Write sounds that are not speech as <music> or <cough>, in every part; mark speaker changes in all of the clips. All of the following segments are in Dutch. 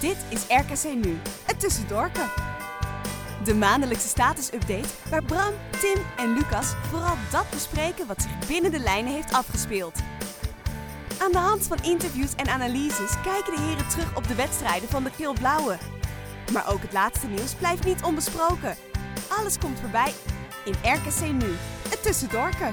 Speaker 1: Dit is RKC Nu, het tussendoorken. De maandelijkse status-update waar Bram, Tim en Lucas vooral dat bespreken wat zich binnen de lijnen heeft afgespeeld. Aan de hand van interviews en analyses kijken de heren terug op de wedstrijden van de geel-blauwe. Maar ook het laatste nieuws blijft niet onbesproken. Alles komt voorbij in RKC Nu, het tussendoorken.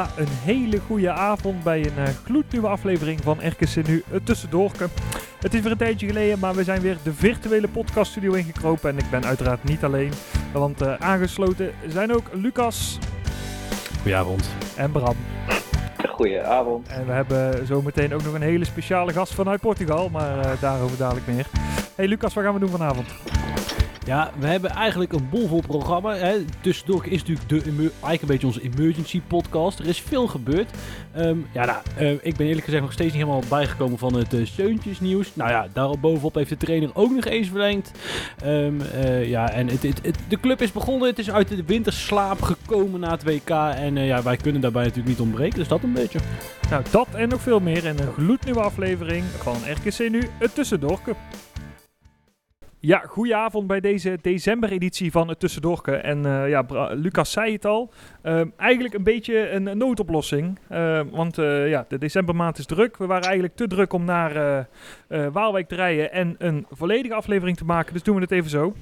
Speaker 2: Ja, een hele goede avond bij een eh, gloednieuwe aflevering van RKC Nu, het Tussendoorke. Het is weer een tijdje geleden, maar we zijn weer de virtuele podcaststudio ingekropen. En ik ben uiteraard niet alleen, want eh, aangesloten zijn ook Lucas
Speaker 3: Goedenavond.
Speaker 2: en Bram.
Speaker 4: Goedenavond.
Speaker 2: En we hebben zometeen ook nog een hele speciale gast vanuit Portugal, maar eh, daarover dadelijk meer. Hey Lucas, wat gaan we doen vanavond?
Speaker 3: Ja, we hebben eigenlijk een bolvol programma. Hè. Tussendoor is natuurlijk de, eigenlijk een beetje onze emergency podcast. Er is veel gebeurd. Ehm, ja, nou, eh, ik ben eerlijk gezegd nog steeds niet helemaal bijgekomen van het uh. Nou ja, daarbovenop heeft de trainer ook nog eens verlengd. Ehm, eh, ja, en het, het- de club is begonnen. Het is uit de winterslaap gekomen na het WK. En eh, ja, wij kunnen daarbij natuurlijk niet ontbreken. Dus dat een beetje.
Speaker 2: Nou, dat en nog veel meer in een gloednieuwe aflevering van RKC Nu, het Tussendoorke. Ja, goedenavond bij deze decembereditie van het Tussendoorke. En eh, ja, Lucas zei het al, ehm, eigenlijk een beetje een noodoplossing. Ehm, want eh, ja, de decembermaand is druk. We waren eigenlijk te druk om naar eh, Waalwijk te rijden en een volledige aflevering te maken. Dus doen we het even zo.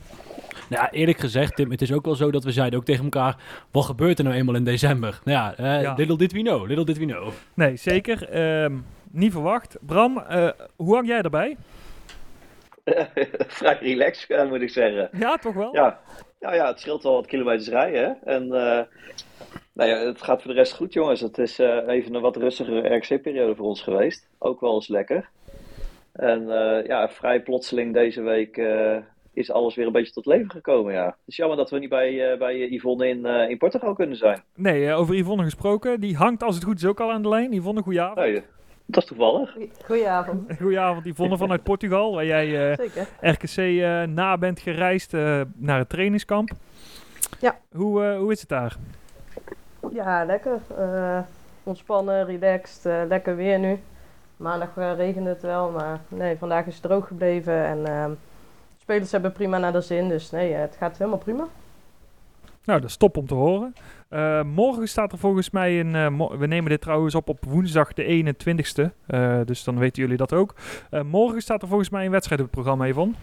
Speaker 3: Nou ja, eerlijk gezegd, Tim, het is ook wel zo dat we zeiden ook tegen elkaar... Wat gebeurt er nou eenmaal in december? Nou ja,
Speaker 2: Ja.
Speaker 3: little did we know, little did we know.
Speaker 2: Nee, zeker. Ehm, niet verwacht. Bram, hoe hang jij erbij? <laughs>
Speaker 4: Vrij relaxed, moet ik zeggen.
Speaker 2: Ja, toch wel?
Speaker 4: Ja. Ja, ja, het scheelt wel wat kilometers rijden. Hè? En eh, nou ja, het gaat voor de rest goed, jongens. Het is eh, even een wat rustigere RXC-periode voor ons geweest. Ook wel eens lekker. En eh, ja, vrij plotseling deze week is alles weer een beetje tot leven gekomen, ja. Het is jammer dat we niet bij, bij Yvonne in, in Portugal kunnen zijn.
Speaker 2: Nee, over Yvonne gesproken. Die hangt als het goed is ook al aan de lijn. Yvonne, goedenavond.
Speaker 4: Nee, dat is toevallig.
Speaker 5: Goedenavond. <laughs>
Speaker 2: Goedenavond Yvonne vanuit Portugal, waar jij eh. RKC eh, na bent gereisd eh, naar het trainingskamp.
Speaker 5: Ja.
Speaker 2: Hoe, eh, hoe is het daar?
Speaker 5: Ja, lekker. Eh, ontspannen, relaxed, eh, lekker weer nu. Maandag regende het wel, maar nee, vandaag is het droog gebleven. En ehm, de spelers hebben prima naar de zin, dus nee, het gaat helemaal prima.
Speaker 2: Nou, dat is top om te horen. Eh, morgen staat er volgens mij een... eh, we nemen dit trouwens op op woensdag de 21ste. eh, dus dan weten jullie dat ook. Morgen staat er volgens mij een wedstrijd op het programma, Yvonne.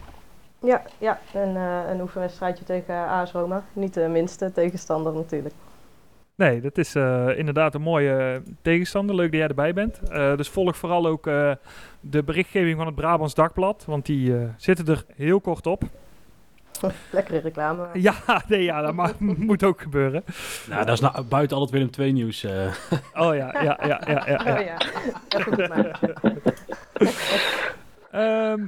Speaker 5: Ja, ja en, eh, een oefenwedstrijdje tegen AS Roma. Niet de minste tegenstander natuurlijk.
Speaker 2: Nee, dat is inderdaad een mooie tegenstander. Leuk dat jij erbij bent. Dus volg vooral ook de berichtgeving van het Brabants Dagblad. Want die zitten er heel kort op. <laughs>
Speaker 5: Lekkere reclame.
Speaker 2: Ja, nee, ja dat mag, <laughs> moet ook gebeuren.
Speaker 3: Nou, dat is nou, buiten al het Willem II nieuws. eh. <laughs>
Speaker 2: Oh ja, ja, ja, ja. ja, ja.
Speaker 5: Oh ja, goed.
Speaker 2: Ehm,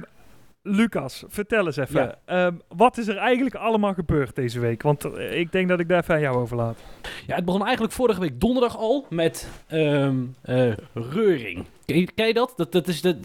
Speaker 2: Lucas, vertel eens even.
Speaker 3: Ja.
Speaker 2: Ehm, wat is er eigenlijk allemaal gebeurd deze week? Want eh, ik denk dat ik daar even aan jou overlaat.
Speaker 3: Ja, het begon eigenlijk vorige week donderdag al met ehm, eh, reuring. Ken je, dat? Dat, dat is de-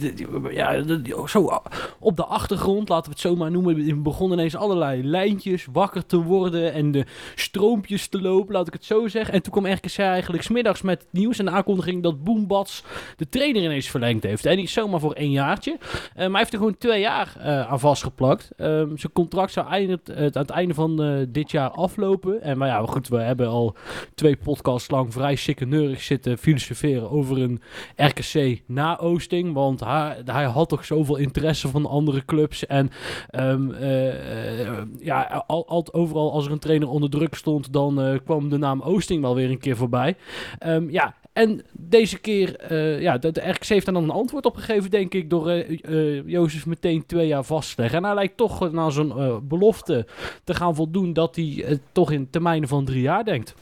Speaker 3: ja, dat- zo ah, op de achtergrond, laten we het zo maar noemen. Begonnen ineens allerlei lijntjes wakker te worden en de stroompjes te lopen, laat ik het zo zeggen. En toen kwam RKC eigenlijk smiddags met het nieuws en de aankondiging dat Boombats de trainer ineens verlengd heeft. En niet zomaar voor één jaartje, Eh, maar hij heeft er gewoon twee jaar eh, aan vastgeplakt. Ehm, zijn contract zou eindigt, eh, aan het einde van dit jaar aflopen. En maar ja, goed, we hebben al twee podcasts lang vrij sikkeneurig zitten filosoferen over een RKC na Oosting. Want hij, hij had toch zoveel interesse van andere clubs. En ehm, eh, ja, al, al, overal als er een trainer onder druk stond, dan eh, kwam de naam Oosting wel weer een keer voorbij. Ehm, ja, en deze keer, eh, ja, de, heeft daar dan een antwoord op gegeven, denk ik, door eh, Jozef meteen twee jaar vast te leggen. En hij lijkt toch naar eh, belofte te gaan voldoen dat hij toch in termijnen van drie jaar denkt.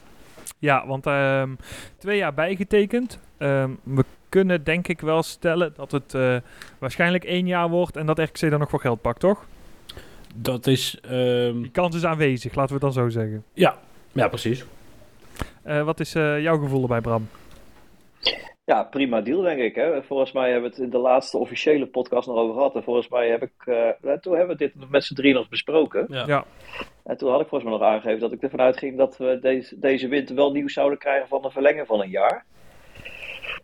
Speaker 2: Ja, want ehm, twee jaar bijgetekend. We kunnen denk ik wel stellen dat het eh, waarschijnlijk één jaar wordt en dat RKC dan nog voor geld pakt, toch?
Speaker 3: Dat is... ehm,
Speaker 2: Die kans is aanwezig, laten we het dan zo zeggen.
Speaker 3: ja, precies.
Speaker 2: Eh, wat is eh, jouw gevoel erbij, Bram?
Speaker 4: Ja, prima deal denk ik. Hè. Volgens mij hebben we het in de laatste officiële podcast nog over gehad. En volgens mij heb ik, eh, toen hebben we dit met z'n drieën nog besproken.
Speaker 3: Ja.
Speaker 2: Ja.
Speaker 4: En toen had ik volgens mij nog aangegeven dat ik ervan uitging dat we deze, deze winter wel nieuws zouden krijgen van een verlengen van een jaar.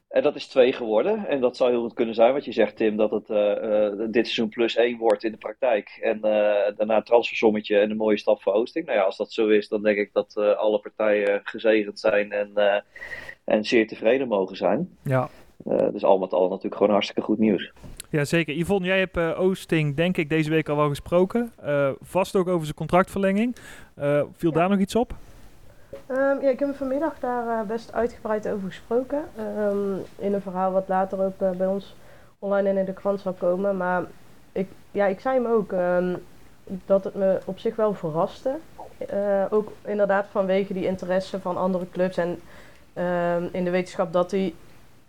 Speaker 4: En dat is twee geworden. En dat zou heel goed kunnen zijn wat je zegt, Tim, dat het eh, eh, dit seizoen plus één wordt in de praktijk. En eh, daarna een transfersommetje en een mooie stap voor Oosting. Nou ja, als dat zo is, dan denk ik dat eh, alle partijen gezegend zijn en, eh, en zeer tevreden mogen zijn.
Speaker 2: Ja.
Speaker 4: Eh, dus al met al natuurlijk gewoon hartstikke goed nieuws.
Speaker 2: Ja, zeker. Yvonne, jij hebt eh, Oosting denk ik deze week al wel gesproken. Eh, vast ook over zijn contractverlenging. Eh, viel daar nog iets op?
Speaker 5: Ehm, ja, ik heb vanmiddag daar eh, best uitgebreid over gesproken. Ehm, in een verhaal wat later ook eh, bij ons online en in de krant zal komen. Maar ik, ja, ik zei hem ook ehm, dat het me op zich wel verraste. Eh, ook inderdaad vanwege die interesse van andere clubs en in de wetenschap dat hij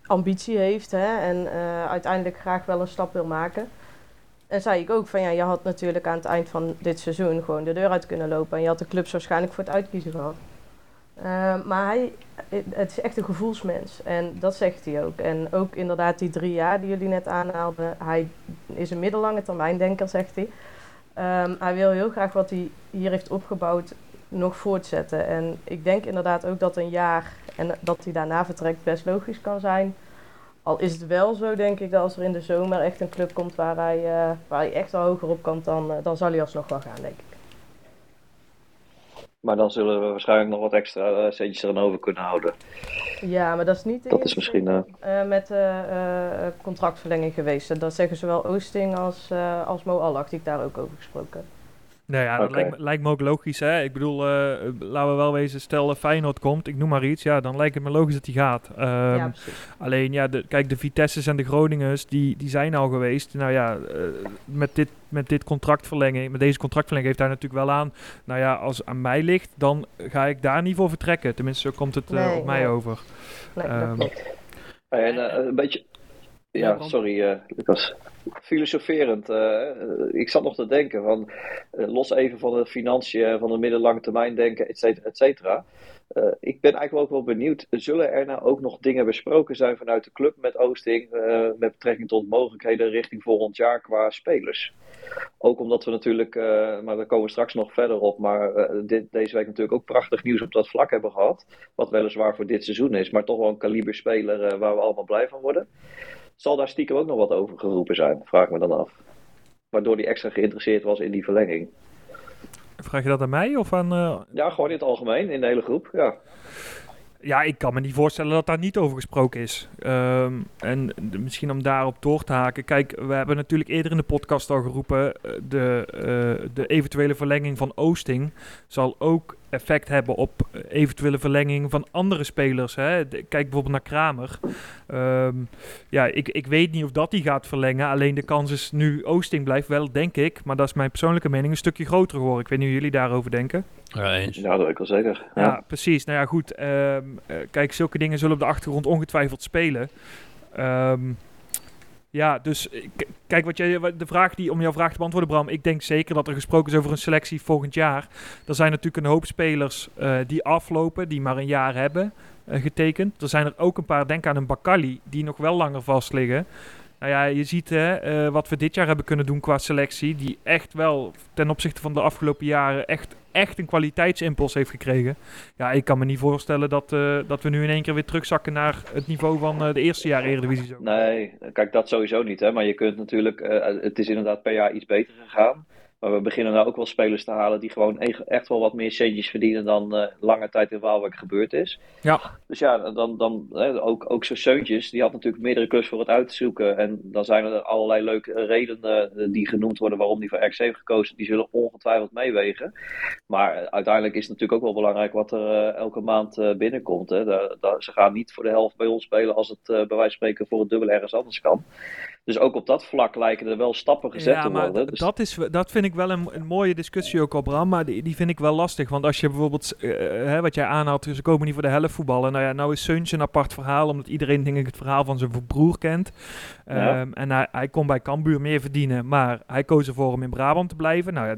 Speaker 5: ambitie heeft hè, en uiteindelijk graag wel een stap wil maken. En zei ik ook van ja, je had natuurlijk aan het eind van dit seizoen gewoon de deur uit kunnen lopen. En je had de clubs waarschijnlijk voor het uitkiezen gehad. Eh, maar hij, het is echt een gevoelsmens. En dat zegt hij ook. En ook inderdaad die drie jaar die jullie net aanhaalden. Hij is een middellange termijndenker, zegt hij. Ehm, hij wil heel graag wat hij hier heeft opgebouwd nog voortzetten. En ik denk inderdaad ook dat een jaar en dat hij daarna vertrekt best logisch kan zijn. Al is het wel zo, denk ik, dat als er in de zomer echt een club komt waar hij, eh, waar hij echt wel hoger op kan, dan, eh, dan zal hij alsnog wel gaan, denk ik.
Speaker 4: Maar dan zullen we waarschijnlijk nog wat extra eh, centjes eraan over kunnen houden.
Speaker 5: Ja, maar dat is niet de
Speaker 4: Dat is misschien. eh,
Speaker 5: eh, met contractverlenging geweest. Dat zeggen zowel Oosting als, als Mo Allach, die ik daar ook over gesproken heb.
Speaker 2: Nou ja, dat lijkt, me, lijkt me ook logisch. Hè? Ik bedoel, eh, laten we wel wezen, stel Feyenoord komt, ik noem maar iets, ja, dan lijkt het me logisch dat hij gaat. Ehm,
Speaker 5: ja.
Speaker 2: Alleen, ja, de, kijk, de Vitesse's en de Groningers, die, die zijn al geweest. Nou ja, eh, met, dit, met dit contractverlenging, met deze contractverlenging heeft hij natuurlijk wel aan. Nou ja, als het aan mij ligt, dan ga ik daar niet voor vertrekken. Tenminste, zo komt het eh,
Speaker 5: Nee,
Speaker 2: op mij
Speaker 5: nee.
Speaker 2: over.
Speaker 5: Nee,
Speaker 2: Ehm,
Speaker 5: dat klopt.
Speaker 4: En een beetje.
Speaker 3: Ja,
Speaker 4: sorry, eh, Lucas. Filosoferend. eh, eh, ik zat nog te denken van. los even van de financiën, van de middellange termijn denken, et cetera, et cetera. Ik ben eigenlijk ook wel benieuwd. Zullen er nou ook nog dingen besproken zijn vanuit de club met Oosting. met betrekking tot mogelijkheden richting volgend jaar qua spelers? Ook omdat we natuurlijk, maar daar komen we straks nog verder op. Maar dit, deze week natuurlijk ook prachtig nieuws op dat vlak hebben gehad. Wat weliswaar voor dit seizoen is, maar toch wel een kaliber speler waar we allemaal blij van worden. Zal daar stiekem ook nog wat over geroepen zijn? Vraag ik me dan af. Waardoor hij extra geïnteresseerd was in die verlenging.
Speaker 2: Vraag je dat aan mij of aan... eh,
Speaker 4: Ja, gewoon in het algemeen, in de hele groep. Ja.
Speaker 2: Ja, ik kan me niet voorstellen dat daar niet over gesproken is. Ehm, en de- misschien om daarop door te haken. Kijk, we hebben natuurlijk eerder in de podcast al geroepen. eh, De, eh, de eventuele verlenging van Oosting zal ook effect hebben op eventuele verlenging van andere spelers. Hè? De- kijk bijvoorbeeld naar Kramer. Ehm, ja, ik, ik weet niet of dat hij gaat verlengen. Alleen de kans is nu Oosting blijft wel, denk ik. Maar dat is mijn persoonlijke mening, een stukje groter geworden. Ik weet niet hoe jullie daarover denken.
Speaker 3: Ja, eens.
Speaker 4: ja, dat weet ik wel zeker.
Speaker 2: Ja,
Speaker 4: Ja.
Speaker 2: precies. Nou ja, goed. ehm, eh, kijk, zulke dingen zullen op de achtergrond ongetwijfeld spelen. Ehm, ja, dus eh, kijk, wat jij, de vraag die om jouw vraag te beantwoorden, Bram. Ik denk zeker dat er gesproken is over een selectie volgend jaar. Er zijn natuurlijk een hoop spelers eh, die aflopen, die maar een jaar hebben eh, getekend. Er zijn er ook een paar, denk aan een Bakali, die nog wel langer vast liggen. Nou ja, je ziet hè, eh, wat we dit jaar hebben kunnen doen qua selectie. Die echt wel ten opzichte van de afgelopen jaren echt, echt een kwaliteitsimpuls heeft gekregen. Ja, ik kan me niet voorstellen dat, eh, dat we nu in één keer weer terugzakken naar het niveau van eh, de eerste jaar Eredivisie.
Speaker 4: Nee, kijk, dat sowieso niet. Hè? Maar je kunt natuurlijk, het is inderdaad per jaar iets beter gegaan. Maar we beginnen nou ook wel spelers te halen die gewoon echt wel wat meer centjes verdienen dan eh, lange tijd in Waalwijk gebeurd is.
Speaker 2: Ja.
Speaker 4: Dus ja, dan, dan hè, ook, ook zo'n Seuntjes, die had natuurlijk meerdere clubs voor het uit te zoeken. En dan zijn er allerlei leuke redenen eh, die genoemd worden waarom die voor RC heeft gekozen. Die zullen ongetwijfeld meewegen. Maar uiteindelijk is het natuurlijk ook wel belangrijk wat er eh, elke maand binnenkomt. Hè. Ze gaan niet voor de helft bij ons spelen als het bij wijze van spreken voor het dubbel ergens anders kan. Dus ook op dat vlak lijken er wel stappen gezet
Speaker 2: ja,
Speaker 4: te
Speaker 2: maar
Speaker 4: worden. Dus,
Speaker 2: dat, is, dat vind ik wel een, een mooie discussie ook, Abraham. Maar die, die vind ik wel lastig. Want als je bijvoorbeeld, eh, hè, wat jij aanhaalt, ze komen niet voor de helft voetballen. Nou ja, nou is Seuntje een apart verhaal, omdat iedereen denk ik het verhaal van zijn broer kent.
Speaker 4: Ja.
Speaker 2: Ehm, en hij, hij kon bij Cambuur meer verdienen, maar hij koos ervoor om in Brabant te blijven. Nou ja,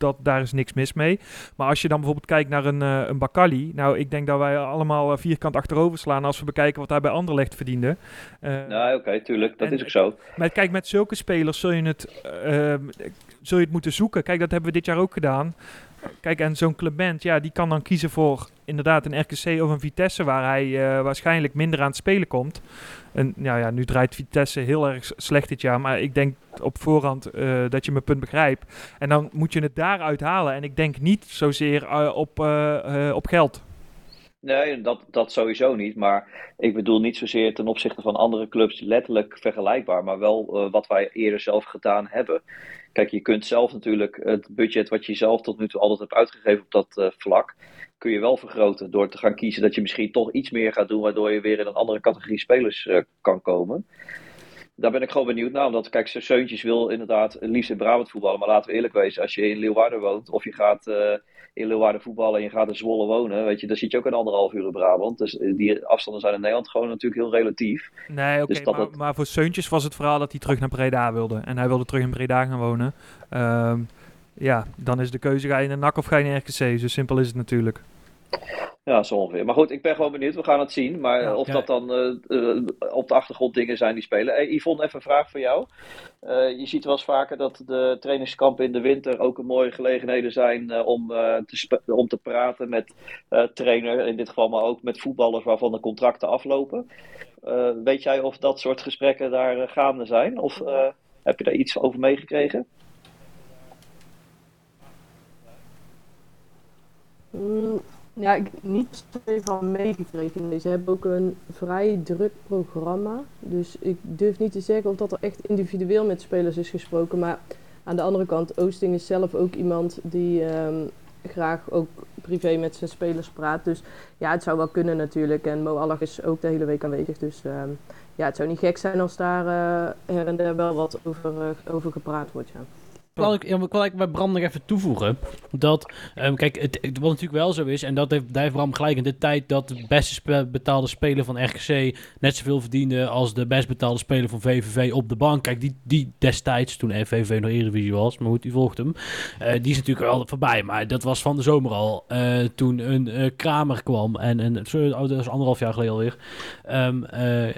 Speaker 2: dat, daar is niks mis mee. Maar als je dan bijvoorbeeld kijkt naar een, eh een Bakali. Nou, ik denk dat wij allemaal eh, vierkant achterover slaan als we bekijken wat hij bij Anderlecht verdiende.
Speaker 4: Nee, oké, tuurlijk, dat
Speaker 2: en-
Speaker 4: is ook zo.
Speaker 2: maar kijk, met zulke spelers zul je het, zul je het moeten zoeken. Kijk, dat hebben we dit jaar ook gedaan. Kijk, en zo'n Clement, ja, die kan dan kiezen voor inderdaad een RKC of een Vitesse, waar hij eh, waarschijnlijk minder aan het spelen komt. En ja, ja, nu draait Vitesse heel erg slecht dit jaar, maar ik denk op voorhand eh, dat je mijn punt begrijpt. En dan moet je het daaruit halen. En ik denk niet zozeer eh, op, op geld.
Speaker 4: Nee, dat, dat sowieso niet. Maar ik bedoel niet zozeer ten opzichte van andere clubs letterlijk vergelijkbaar, maar wel wat wij eerder zelf gedaan hebben. Kijk, je kunt zelf natuurlijk het budget wat je zelf tot nu toe altijd hebt uitgegeven op dat eh, vlak, kun je wel vergroten door te gaan kiezen dat je misschien toch iets meer gaat doen, waardoor je weer in een andere categorie spelers eh, kan komen. Daar ben ik gewoon benieuwd naar, omdat kijk, Seuntjes wil inderdaad liefst in Brabant voetballen, maar laten we eerlijk wezen, als je in Leeuwarden woont of je gaat eh, in Leeuwarden voetballen en je gaat in Zwolle wonen, weet je, dan zit je ook een anderhalf uur in Brabant. Dus eh, die afstanden zijn in Nederland gewoon natuurlijk heel relatief.
Speaker 2: Nee, oké,
Speaker 4: Dus
Speaker 2: maar, maar voor Seuntjes was het verhaal dat hij terug naar Breda wilde. En hij wilde terug in Breda gaan wonen. Ehm, ja, dan is de keuze, ga je naar NAC of ga je naar RKC? Zo simpel is het natuurlijk.
Speaker 4: Ja, zo ongeveer. Maar goed, ik ben gewoon benieuwd. We gaan het zien. Maar
Speaker 2: Ja.
Speaker 4: of
Speaker 3: Ja.
Speaker 4: dat dan eh, eh, op de achtergrond dingen zijn die spelen. Hey, Yvonne, even een vraag voor jou. Eh, je ziet wel eens vaker dat de trainingskampen in de winter ook een mooie gelegenheden zijn eh, om, eh, te om te praten met eh trainer. In dit geval, maar ook met voetballers waarvan de contracten aflopen. Eh, weet jij of dat soort gesprekken daar eh, gaande zijn? Of eh, heb je daar iets over meegekregen?
Speaker 5: Mm, ja, ik niet van meegekregen. Ze hebben ook een vrij druk programma. Dus ik durf niet te zeggen of dat er echt individueel met spelers is gesproken. Maar aan de andere kant, Oosting is zelf ook iemand die ehm, graag ook privé met zijn spelers praat. Dus ja, het zou wel kunnen natuurlijk. En Mo Allag is ook de hele week aanwezig. Dus ehm, ja, het zou niet gek zijn als daar eh, her en der wel wat over, eh, over gepraat wordt. Ja.
Speaker 3: Kan ik, kan ik bij Bram nog even toevoegen dat, ehm, kijk, het, wat natuurlijk wel zo is, en dat heeft, daar Bram gelijk in de tijd dat de beste betaalde speler van RKC net zoveel verdiende als de best betaalde speler van VVV op de bank. Kijk, die, die destijds, toen VVV nog Eredivisie was, maar goed, die volgt hem, eh, die is natuurlijk wel voorbij. Maar dat was van de zomer al, eh, toen een eh, Kramer kwam, en, en oh, dat is anderhalf jaar geleden alweer.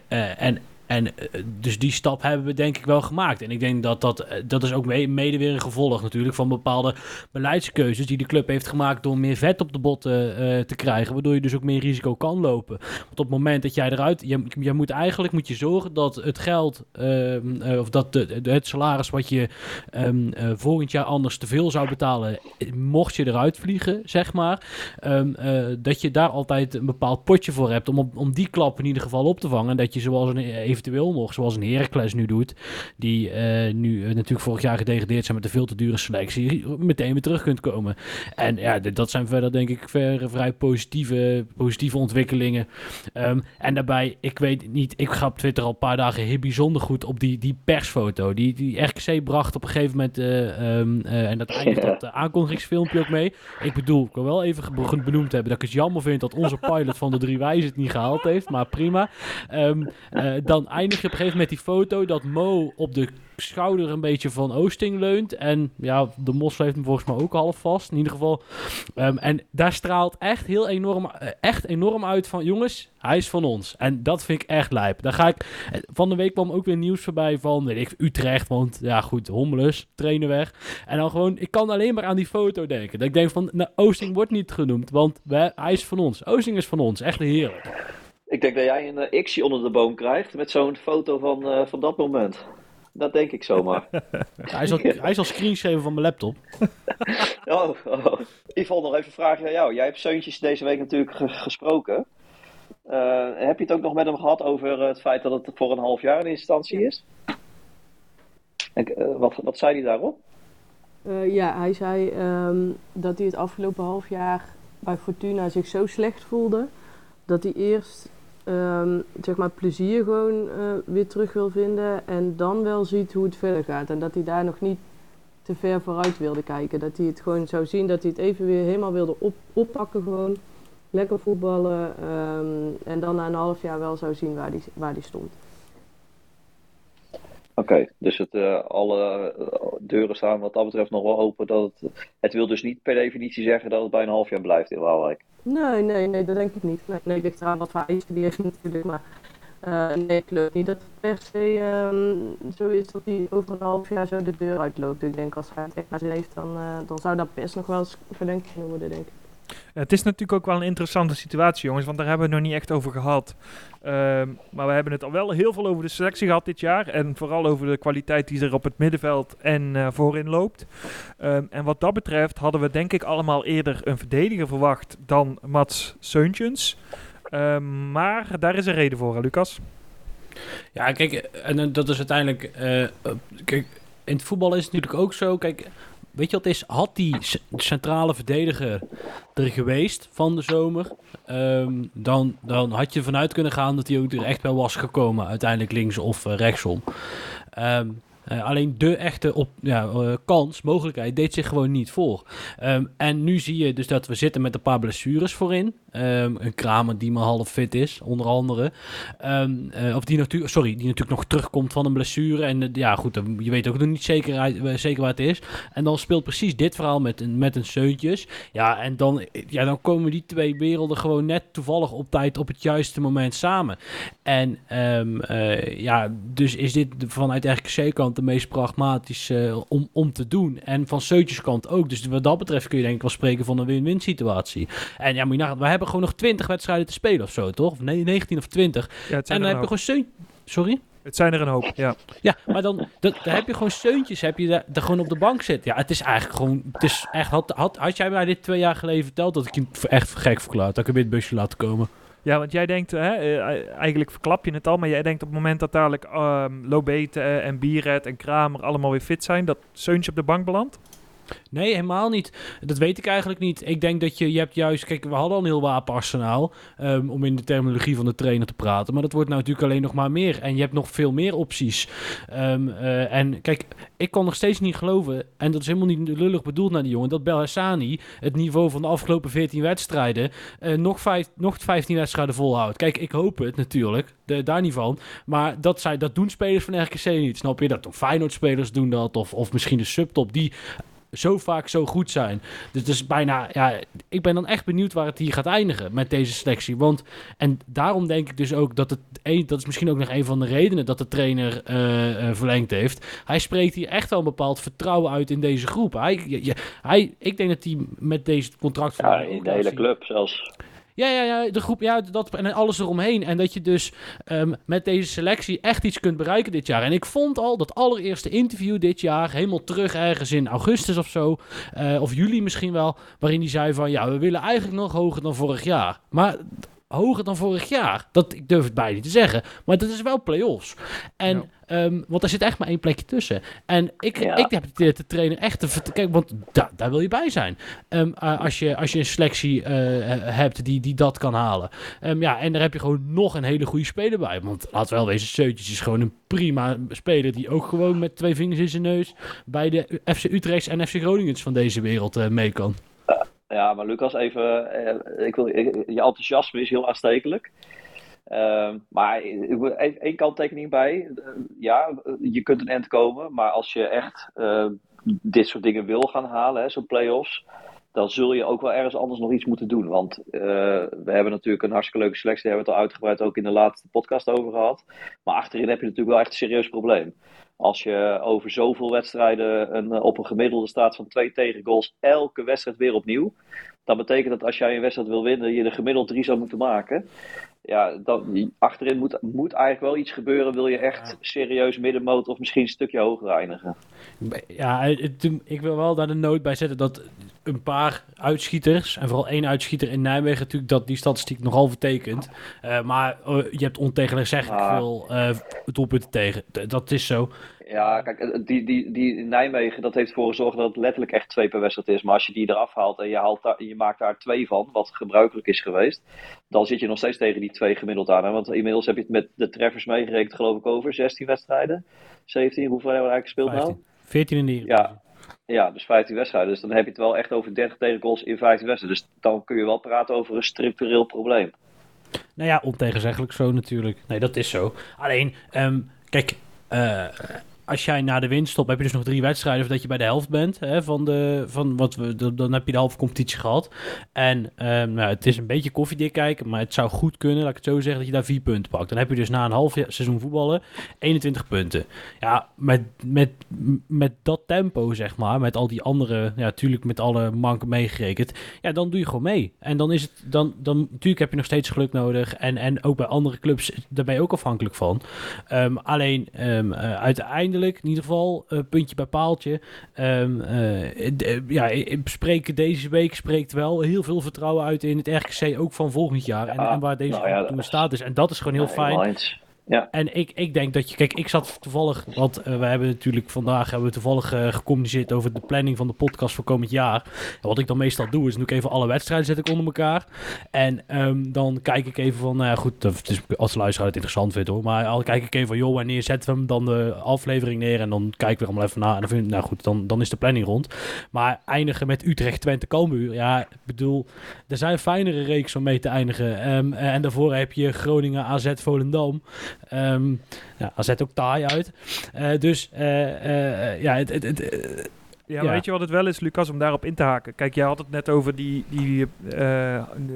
Speaker 3: Eh, en en eh, dus die stap hebben we denk ik wel gemaakt. En ik denk dat dat, eh, dat is ook me- mede weer een gevolg natuurlijk van bepaalde beleidskeuzes die de club heeft gemaakt door meer vet op de botten eh, te krijgen. Waardoor je dus ook meer risico kan lopen. Want op het moment dat jij eruit, je, je moet eigenlijk moet je zorgen dat het geld, ehm, eh, of dat het salaris wat je ehm, eh, volgend jaar anders te veel zou betalen, mocht je eruit vliegen, zeg maar. Ehm, eh, dat je daar altijd een bepaald potje voor hebt om, om die klap in ieder geval op te vangen. En dat je zoals een, eventueel nog, zoals een Heracles nu doet, die eh, nu eh, natuurlijk vorig jaar gedegradeerd zijn met een veel te dure selectie, meteen weer terug kunt komen. En ja, dat zijn verder denk ik ver, vrij positieve, positieve ontwikkelingen. Ehm, en daarbij, ik weet niet, ik ga op Twitter al een paar dagen heel bijzonder goed op die, die persfoto. Die, die RKC bracht op een gegeven moment, eh, ehm, eh, en dat eindigt dat <laughs> aankondigingsfilmpje ook mee. Ik bedoel, ik wil wel even benoemd hebben dat ik het jammer vind dat onze pilot van de drie wijzen het niet gehaald heeft, maar prima. Eh, dan eindig je op een gegeven moment die foto dat Mo op de schouder een beetje van Oosting leunt. En ja, de Mos heeft hem volgens mij ook half vast. In ieder geval. Ehm, en daar straalt echt heel enorm, eh, echt enorm uit van... Jongens, hij is van ons. En dat vind ik echt lijp. Daar ga ik... eh, Van de week kwam ook weer nieuws voorbij van weet ik, Utrecht. Want ja goed, Hommelus, trainen weg. En dan gewoon... Ik kan alleen maar aan die foto denken. Dat ik denk van... Nou, Oosting wordt niet genoemd. Want hij is van ons. Oosting is van ons. Echt heerlijk.
Speaker 4: Ik denk dat jij een Xje onder de boom krijgt met zo'n foto van, eh, van dat moment. Dat denk ik zomaar. <laughs>
Speaker 3: Hij zal, hij zal screenshaven van mijn laptop. <laughs>
Speaker 4: Oh, oh. Yvonne, nog even een vraagje aan jou. Jij hebt Zeuntjes deze week natuurlijk ge- gesproken. Eh, heb je het ook nog met hem gehad over het feit dat het voor een half jaar in instantie is? En, wat, wat zei hij daarop?
Speaker 5: Eh, ja, hij zei ehm, dat hij het afgelopen half jaar bij Fortuna zich zo slecht voelde. Dat hij eerst ehm, zeg maar plezier gewoon eh, weer terug wil vinden en dan wel ziet hoe het verder gaat. En dat hij daar nog niet te ver vooruit wilde kijken. Dat hij het gewoon zou zien, dat hij het even weer helemaal wilde op, oppakken gewoon. Lekker voetballen ehm, en dan na een half jaar wel zou zien waar hij waar die stond.
Speaker 4: Oké, dus het, eh, alle eh, deuren staan wat dat betreft nog wel open. Dat het, het wil dus niet per definitie zeggen dat het bij een half jaar blijft in Waalwijk.
Speaker 5: Nee, nee, nee, dat denk ik niet. Nee, nee ligt eraan wat voor eisen die natuurlijk. Maar uh, nee, ik geloof niet dat het per se um, zo is dat hij over een half jaar zo de deur uitloopt. Ik denk als hij het echt naar zin heeft, dan, uh, dan zou dat best nog wel eens kunnen worden, denk ik.
Speaker 2: Het is natuurlijk ook wel een interessante situatie, jongens, want daar hebben we het nog niet echt over gehad. Um, maar we hebben het al wel heel veel over de selectie gehad dit jaar. En vooral over de kwaliteit die er op het middenveld en uh, voorin loopt. Um, en wat dat betreft hadden we denk ik allemaal eerder een verdediger verwacht dan Mats Seuntjens. Um, maar daar is een reden voor, Lucas.
Speaker 3: Ja, kijk, en dat is uiteindelijk. Uh, kijk, in het voetbal is het natuurlijk ook zo. Kijk, weet je wat is? Had die centrale verdediger er geweest van de zomer, um, dan, dan had je vanuit kunnen gaan dat hij ook er echt wel was gekomen, uiteindelijk links of uh, rechtsom. Um, Uh, alleen de echte op, ja, uh, kans, mogelijkheid, deed zich gewoon niet voor. Um, en nu zie je dus dat we zitten met een paar blessures voorin. Um, een Kramer die maar half fit is, onder andere. Um, uh, of die natuurlijk, sorry, die natuurlijk nog terugkomt van een blessure. En ja, goed, je weet ook nog niet zeker, zeker waar het is. En dan speelt precies dit verhaal met een, met een Seuntjes. Ja, en dan, ja, dan komen die twee werelden gewoon net toevallig op tijd op het juiste moment samen. En ja, dus is dit vanuit RKC-kant de meest pragmatische uh, om, om te doen. En van Seutjes kant ook. Dus wat dat betreft kun je denk ik wel spreken van een win-win situatie. En ja, moet je nagaan, we hebben gewoon nog 20 wedstrijden te spelen of zo, toch? Of nee, 19 of 20.
Speaker 2: Ja,
Speaker 3: en dan heb je gewoon Seutjes... Sorry?
Speaker 2: Het zijn er een hoop, ja.
Speaker 3: Ja, maar dan, dan, dan heb je gewoon steuntjes, heb je daar, daar gewoon op de bank zitten. Ja, het is eigenlijk gewoon, het is echt, had, had, had jij mij dit twee jaar geleden verteld dat ik je echt gek verklaard, dat ik hem in het busje laten komen?
Speaker 2: Ja, want jij denkt, hè, eigenlijk verklap je het al, maar jij denkt op het moment dat dadelijk um, Lobete en Bieret en Kramer allemaal weer fit zijn, dat Seuntje op de bank belandt?
Speaker 3: Nee, helemaal niet. Dat weet ik eigenlijk niet. Ik denk dat je, je hebt juist, kijk, we hadden al een heel wapenarsenaal um, om in de terminologie van de trainer te praten, maar dat wordt nou natuurlijk alleen nog maar meer. En je hebt nog veel meer opties. Um, uh, en kijk, ik kon nog steeds niet geloven, en dat is helemaal niet lullig bedoeld naar die jongen, dat Belhassani het niveau van de afgelopen 14 wedstrijden uh, nog, vijf, nog 15 wedstrijden volhoudt. Kijk, ik hoop het natuurlijk, de, daar niet van. Maar dat, zij, dat doen spelers van RKC niet, snap je? Dat Feyenoord-spelers doen dat, of, of misschien de subtop, die zo vaak zo goed zijn. Dus het is bijna, ja, ik ben dan echt benieuwd waar het hier gaat eindigen met deze selectie. Want, en daarom denk ik dus ook dat het, een, dat is misschien ook nog een van de redenen dat de trainer uh, uh, verlengd heeft. Hij spreekt hier echt wel een bepaald vertrouwen uit in deze groep. Hij, je, hij, ik denk dat hij met deze contract...
Speaker 4: Ja, in de hele club zelfs.
Speaker 3: Ja, ja, ja, de groep, ja, dat, en alles eromheen. En dat je dus um, met deze selectie echt iets kunt bereiken dit jaar. En ik vond al dat allereerste interview dit jaar, helemaal terug ergens in augustus of zo, uh, of juli misschien wel, waarin hij zei van, ja, we willen eigenlijk nog hoger dan vorig jaar. Maar hoger dan vorig jaar. Dat, ik durf het bijna niet te zeggen. Maar dat is wel play-offs. En, ja. um, want er zit echt maar één plekje tussen. En ik, ja. ik heb de, de trainer echt te Kijk, want da, daar wil je bij zijn. Um, uh, als, je, als je een selectie uh, hebt die, die dat kan halen. Um, ja, en daar heb je gewoon nog een hele goede speler bij. Want laat wel wezen, Seutjes is gewoon een prima speler. Die ook gewoon met twee vingers in zijn neus bij de FC Utrecht en FC Groningens van deze wereld uh, mee kan.
Speaker 4: Ja, maar Lucas, even. Eh, ik wil, je enthousiasme is heel aanstekelijk. Uh, maar één kanttekening bij. Ja, je kunt een end komen, maar als je echt uh, dit soort dingen wil gaan halen, zo'n play-offs, dan zul je ook wel ergens anders nog iets moeten doen. Want we hebben natuurlijk een hartstikke leuke selectie, daar hebben we het al uitgebreid ook in de laatste podcast over gehad. Maar achterin heb je natuurlijk wel echt een serieus probleem. Als je over zoveel wedstrijden een, op een gemiddelde staat van twee tegengoals, elke wedstrijd weer opnieuw. Dat betekent dat als jij een wedstrijd wil winnen, je er gemiddeld drie zou moeten maken. Ja, dan, achterin moet, moet eigenlijk wel iets gebeuren. Wil je echt serieus middenmoot of misschien een stukje hoger eindigen?
Speaker 3: Ja, ik wil wel daar de noot bij zetten dat een paar uitschieters. En vooral één uitschieter in Nijmegen natuurlijk dat die statistiek nogal vertekent. Uh, maar uh, je hebt ontegenzeggelijk ah. veel uh, doelpunten tegen. Dat is zo.
Speaker 4: Ja, kijk, die, die, die in Nijmegen, dat heeft ervoor gezorgd dat het letterlijk echt twee per wedstrijd is. Maar als je die eraf haalt en je, haalt daar, je maakt daar twee van, wat gebruikelijk is geweest, dan zit je nog steeds tegen die twee gemiddeld aan. Hè? Want inmiddels heb je het met de treffers meegerekend, geloof ik, over 16 wedstrijden. 17, hoeveel hebben we eigenlijk gespeeld 15. nou?
Speaker 3: 14 in die.
Speaker 4: Ja, ja, dus 15 wedstrijden. Dus dan heb je het wel echt over 30 tegengoals in 15 wedstrijden. Dus dan kun je wel praten over een structureel probleem.
Speaker 3: Nou ja, ontegenzeggelijk zo natuurlijk. Nee, dat is zo. Alleen, um, kijk, uh, als jij na de winst stopt, heb je dus nog drie wedstrijden dat je bij de helft bent hè, van de, van wat we, dan heb je de halve competitie gehad. En um, nou, het is een beetje koffiedik kijken, maar het zou goed kunnen, laat ik het zo zeggen, dat je daar vier punten pakt. Dan heb je dus na een half seizoen voetballen 21 punten. Ja, met, met, met dat tempo, zeg maar, met al die andere, ja, natuurlijk met alle manken meegerekend, ja, dan doe je gewoon mee. En dan is het, dan, dan natuurlijk heb je nog steeds geluk nodig. En, en ook bij andere clubs, daar ben je ook afhankelijk van. Um, alleen um, uh, uiteindelijk in ieder geval, uh, puntje bij paaltje. Um, uh, ja, spreken deze week spreekt wel heel veel vertrouwen uit in het RKC, ook van volgend jaar. En, en waar deze nou ja, staat is. En dat is gewoon heel fijn.
Speaker 4: Ja.
Speaker 3: En ik, ik denk dat je, kijk, ik zat toevallig, want uh, we hebben natuurlijk vandaag hebben we toevallig uh, gecommuniceerd over de planning van de podcast voor komend jaar. En wat ik dan meestal doe, is nu even alle wedstrijden zet ik onder elkaar. En um, dan kijk ik even van, nou ja, goed, als luisteraar het interessant vindt hoor, maar al kijk ik even van, joh, wanneer zetten we hem dan de aflevering neer? En dan kijken we allemaal even na. En dan vind ik, nou goed, dan, dan is de planning rond. Maar eindigen met Utrecht, Twente, Cambuur, ja, ik bedoel, er zijn fijnere reeks om mee te eindigen. Um, en daarvoor heb je Groningen, AZ, Volendam. Um, ja, AZ ook taai uit. Uh, dus uh, ja, het... het, het
Speaker 2: ja, weet je wat het wel is, Lucas, om daarop in te haken? Kijk, jij had het net over die, die,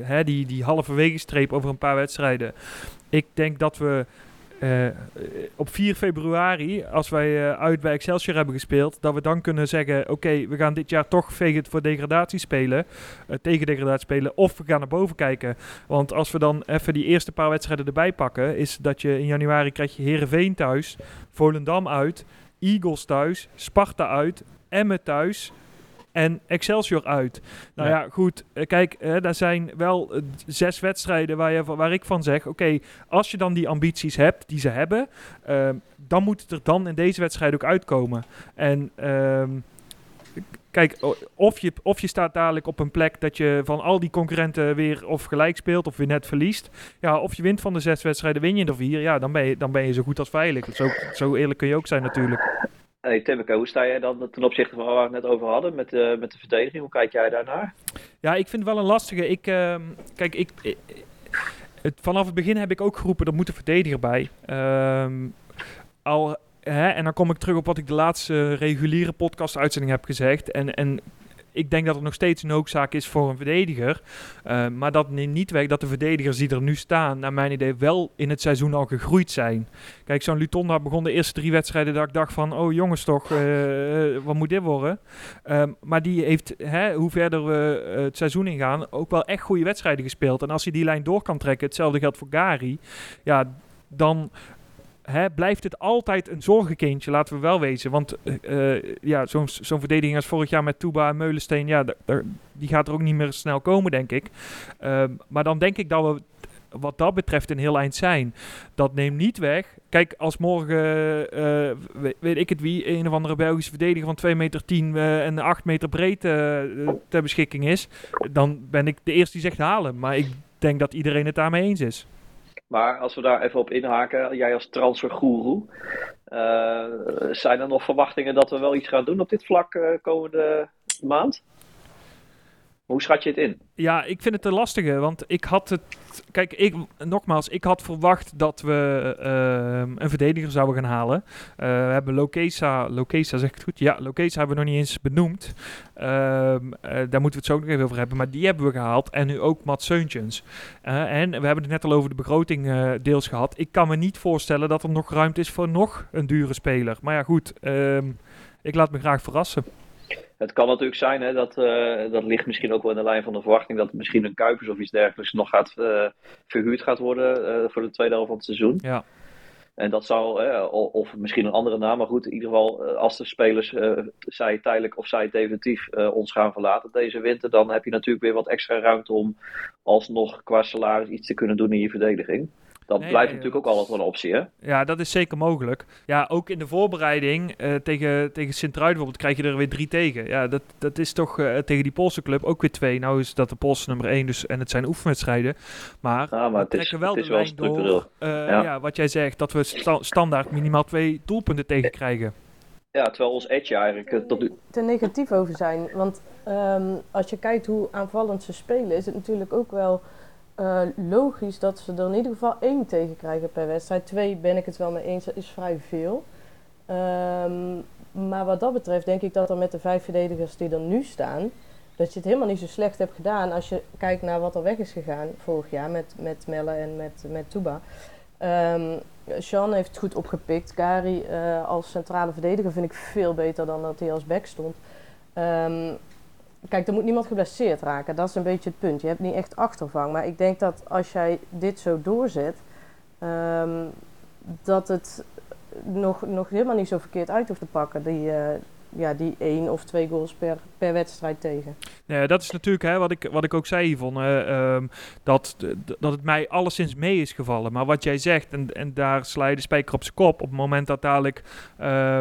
Speaker 2: hè, die, die halve streep over een paar wedstrijden. Ik denk dat we uh, op 4 februari, als wij uh, uit bij Excelsior hebben gespeeld, dat we dan kunnen zeggen: Oké, we gaan dit jaar toch vegen voor degradatie spelen, uh, tegen degradatie spelen, of we gaan naar boven kijken. Want als we dan even die eerste paar wedstrijden erbij pakken, is dat je in januari krijg je Herenveen thuis, Volendam uit, Eagles thuis, Sparta uit, Emmen thuis, en Excelsior uit. Nou ja, goed. Eh, kijk, hè, daar zijn wel uh, zes wedstrijden waar, je, waar ik van zeg... oké, als je dan die ambities hebt, die ze hebben... Uh, dan moet het er dan in deze wedstrijd ook uitkomen. En... Ehm, kijk, of je, of je staat dadelijk op een plek dat je van al die concurrenten weer of gelijk speelt of weer net verliest. Ja, of je wint van de zes wedstrijden, win je er vier. Ja, dan ben je, dan ben je zo goed als veilig. Zo, zo eerlijk kun je ook zijn natuurlijk.
Speaker 4: Hey hoe sta jij dan ten opzichte van waar we het net over hadden met, uh, met de verdediging? Hoe kijk jij daarnaar?
Speaker 2: Ja, ik vind het wel een lastige. Ik, uh, kijk, ik, ik het, vanaf het begin heb ik ook geroepen, er moet een verdediger bij. Um, al, hè, en dan kom ik terug op wat ik de laatste reguliere podcast-uitzending heb gezegd. En, en ik denk dat het nog steeds een noodzaak is voor een verdediger. Uh, maar dat neemt niet weg dat de verdedigers die er nu staan, naar mijn idee, wel in het seizoen al gegroeid zijn. Kijk, zo'n Lutonda begon de eerste drie wedstrijden dat ik dacht van, oh jongens toch, uh, wat moet dit worden? Uh, maar die heeft, hè, hoe verder we het seizoen ingaan, ook wel echt goede wedstrijden gespeeld. En als hij die lijn door kan trekken, hetzelfde geldt voor Gary, ja, dan blijft het altijd een zorgenkindje, laten we wel wezen. Want uh, ja, zo'n zo'n verdediging als vorig jaar met Tuba en Meulensteen, ja, die gaat er ook niet meer snel komen, denk ik. Uh, maar dan denk ik dat we wat dat betreft een heel eind zijn. Dat neemt niet weg. Kijk, als morgen, uh, weet, ik het wie, een of andere Belgische verdediger van 2 meter 10 uh, en 8 meter breed ter beschikking is, dan ben ik de eerste die zegt halen. Maar ik denk dat iedereen het daarmee eens is.
Speaker 4: Maar als we daar even op inhaken, jij als transfergoeroe, uh, zijn er nog verwachtingen dat we wel iets gaan doen op dit vlak uh, komende maand? Hoe schat je het in?
Speaker 2: Ja, ik vind het een lastige, want ik had het... Kijk, ik, nogmaals, ik had verwacht dat we uh, een verdediger zouden gaan halen. Uh, we hebben Lokesa, Lokesa zeg ik het goed? Ja, Lokesa hebben we nog niet eens benoemd. Uh, daar moeten we het zo nog even over hebben, maar die hebben we gehaald. En nu ook Mats Seuntjens. en we hebben het net al over de begroting deels gehad. Ik kan me niet voorstellen dat er nog ruimte is voor nog een dure speler. Maar ja, goed, ehm, ik laat me graag verrassen.
Speaker 4: Het kan natuurlijk zijn, hè, dat, uh, dat ligt misschien ook wel in de lijn van de verwachting, dat misschien een Kuipers of iets dergelijks nog gaat, uh, verhuurd gaat worden uh, voor de tweede helft van het seizoen.
Speaker 2: Ja.
Speaker 4: En dat zou, eh, of misschien een andere naam, maar goed, in ieder geval, eh, als de spelers, zij tijdelijk of zij definitief ons gaan verlaten deze winter, dan heb je natuurlijk weer wat extra ruimte om alsnog qua salaris iets te kunnen doen in je verdediging. Dat blijft natuurlijk ook altijd wel een optie, hè?
Speaker 2: Ja, dat is zeker mogelijk. Ja, ook in de voorbereiding uh, tegen, tegen Sint-Truiden bijvoorbeeld krijg je er weer drie tegen. Ja, dat, dat is toch uh, tegen die Poolse club ook weer twee. Nou is dat de Poolse nummer één dus, en het zijn oefenwedstrijden. Maar,
Speaker 4: maar
Speaker 2: we trekken wel de lijn door, uh, ja. ja. wat jij zegt, dat we sta standaard minimaal twee doelpunten tegen krijgen.
Speaker 4: Ja, terwijl ons edge eigenlijk tot.
Speaker 5: Te negatief over zijn, want um, als je kijkt hoe aanvallend ze spelen, is het natuurlijk ook wel uh, logisch dat ze er in ieder geval één tegen krijgen per wedstrijd. Twee ben ik het wel mee eens, dat is vrij veel. Um, maar wat dat betreft denk ik dat er met de vijf verdedigers die er nu staan, dat je het helemaal niet zo slecht hebt gedaan als je kijkt naar wat er weg is gegaan vorig jaar met, met Melle en met, met Tuba. Um, Sean heeft het goed opgepikt. Gary uh, als centrale verdediger vind ik veel beter dan dat hij als back stond. Um, Kijk, er moet niemand geblesseerd raken. Dat is een beetje het punt. Je hebt niet echt achtervang. Maar ik denk dat als jij dit zo doorzet, um, dat het nog, nog helemaal niet zo verkeerd uit hoeft te pakken. Die, uh, ja, die één of twee goals per, per wedstrijd tegen.
Speaker 2: Ja, dat is natuurlijk hè, wat, ik, wat ik ook zei, Yvonne. Uh, dat, dat het mij alleszins mee is gevallen. Maar wat jij zegt, en, en daar sla je de spijker op zijn kop. Op het moment dat dadelijk... Uh,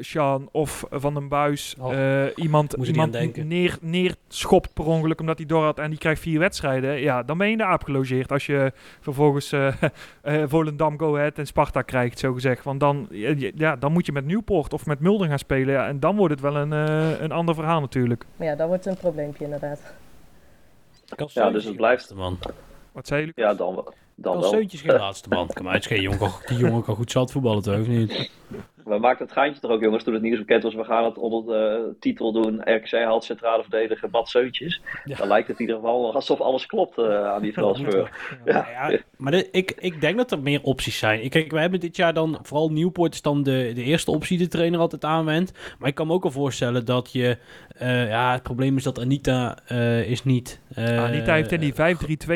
Speaker 2: Sean of Van den Buis oh, uh, iemand, iemand neer, neerschopt per ongeluk omdat hij door had en die krijgt vier wedstrijden. Ja, dan ben je in de aap gelogeerd als je vervolgens uh, <laughs> Volendam Go Ahead en Sparta krijgt, zo gezegd. Want dan, ja, dan moet je met Nieuwpoort of met Mulder gaan spelen. Ja, en dan wordt het wel een, een ander verhaal natuurlijk.
Speaker 5: Ja, dan wordt het een probleempje inderdaad.
Speaker 4: Ja, dus het blijft...
Speaker 3: Man.
Speaker 2: Wat zei jullie?
Speaker 4: Ja, dan, dan
Speaker 3: wel. Seuntjes geen laatste man. Kan mij geen jongen, die jongen kan goed zat voetballen, toch? Of niet?
Speaker 4: We maakten het gaantje toch ook, jongens, toen het nieuws bekend was. We gaan het onder de titel doen. RKC haalt centrale verdediger Bad Seuntjes. Ja. Dan lijkt het in ieder geval alsof alles klopt uh, aan die <laughs> transfer. Ja,
Speaker 3: ja. maar de, ik, ik denk dat er meer opties zijn. Ik, kijk, we hebben dit jaar dan, vooral Nieuwpoort is dan de, de eerste optie die de trainer altijd aanwendt. Maar ik kan me ook al voorstellen dat je... Uh, ja, het probleem is dat Anita uh, is niet...
Speaker 2: Anita heeft in die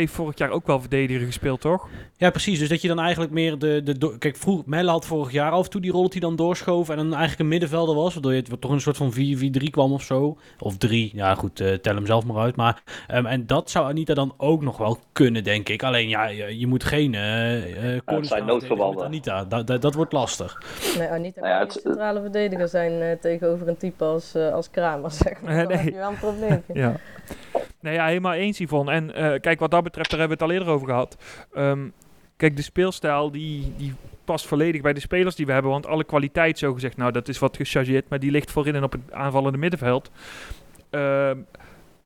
Speaker 2: 5-3-2 vorig jaar ook wel verdediger gespeeld, toch?
Speaker 3: Ja, precies. Dus dat je dan eigenlijk meer de... de kijk, vroeg, Melle had vorig jaar af en toe die rol die dan doorschoven en dan eigenlijk een middenvelder was, waardoor je het toch een soort van 4-4-3 kwam of zo. Of 3, ja goed, uh, tel hem zelf maar uit. Maar, um, en dat zou Anita dan ook nog wel kunnen, denk ik. Alleen ja, je, je moet geen uh, uh,
Speaker 4: zijn noodverbanden.
Speaker 3: Anita, dat, dat, dat, wordt lastig.
Speaker 5: Nee, Anita nou ja, het, centrale verdediger zijn uh, tegenover een type als, uh, als Kramer, <laughs> zeg maar. Dan heb je wel een probleem.
Speaker 2: ja. Nee, ja, helemaal eens, Yvonne. En uh, kijk, wat dat betreft, daar hebben we het al eerder over gehad. Um, kijk, de speelstijl die, die past volledig bij de spelers die we hebben. Want alle kwaliteit, zo gezegd, nou dat is wat gechargeerd, maar die ligt voorin en op het aanvallende middenveld. Uh,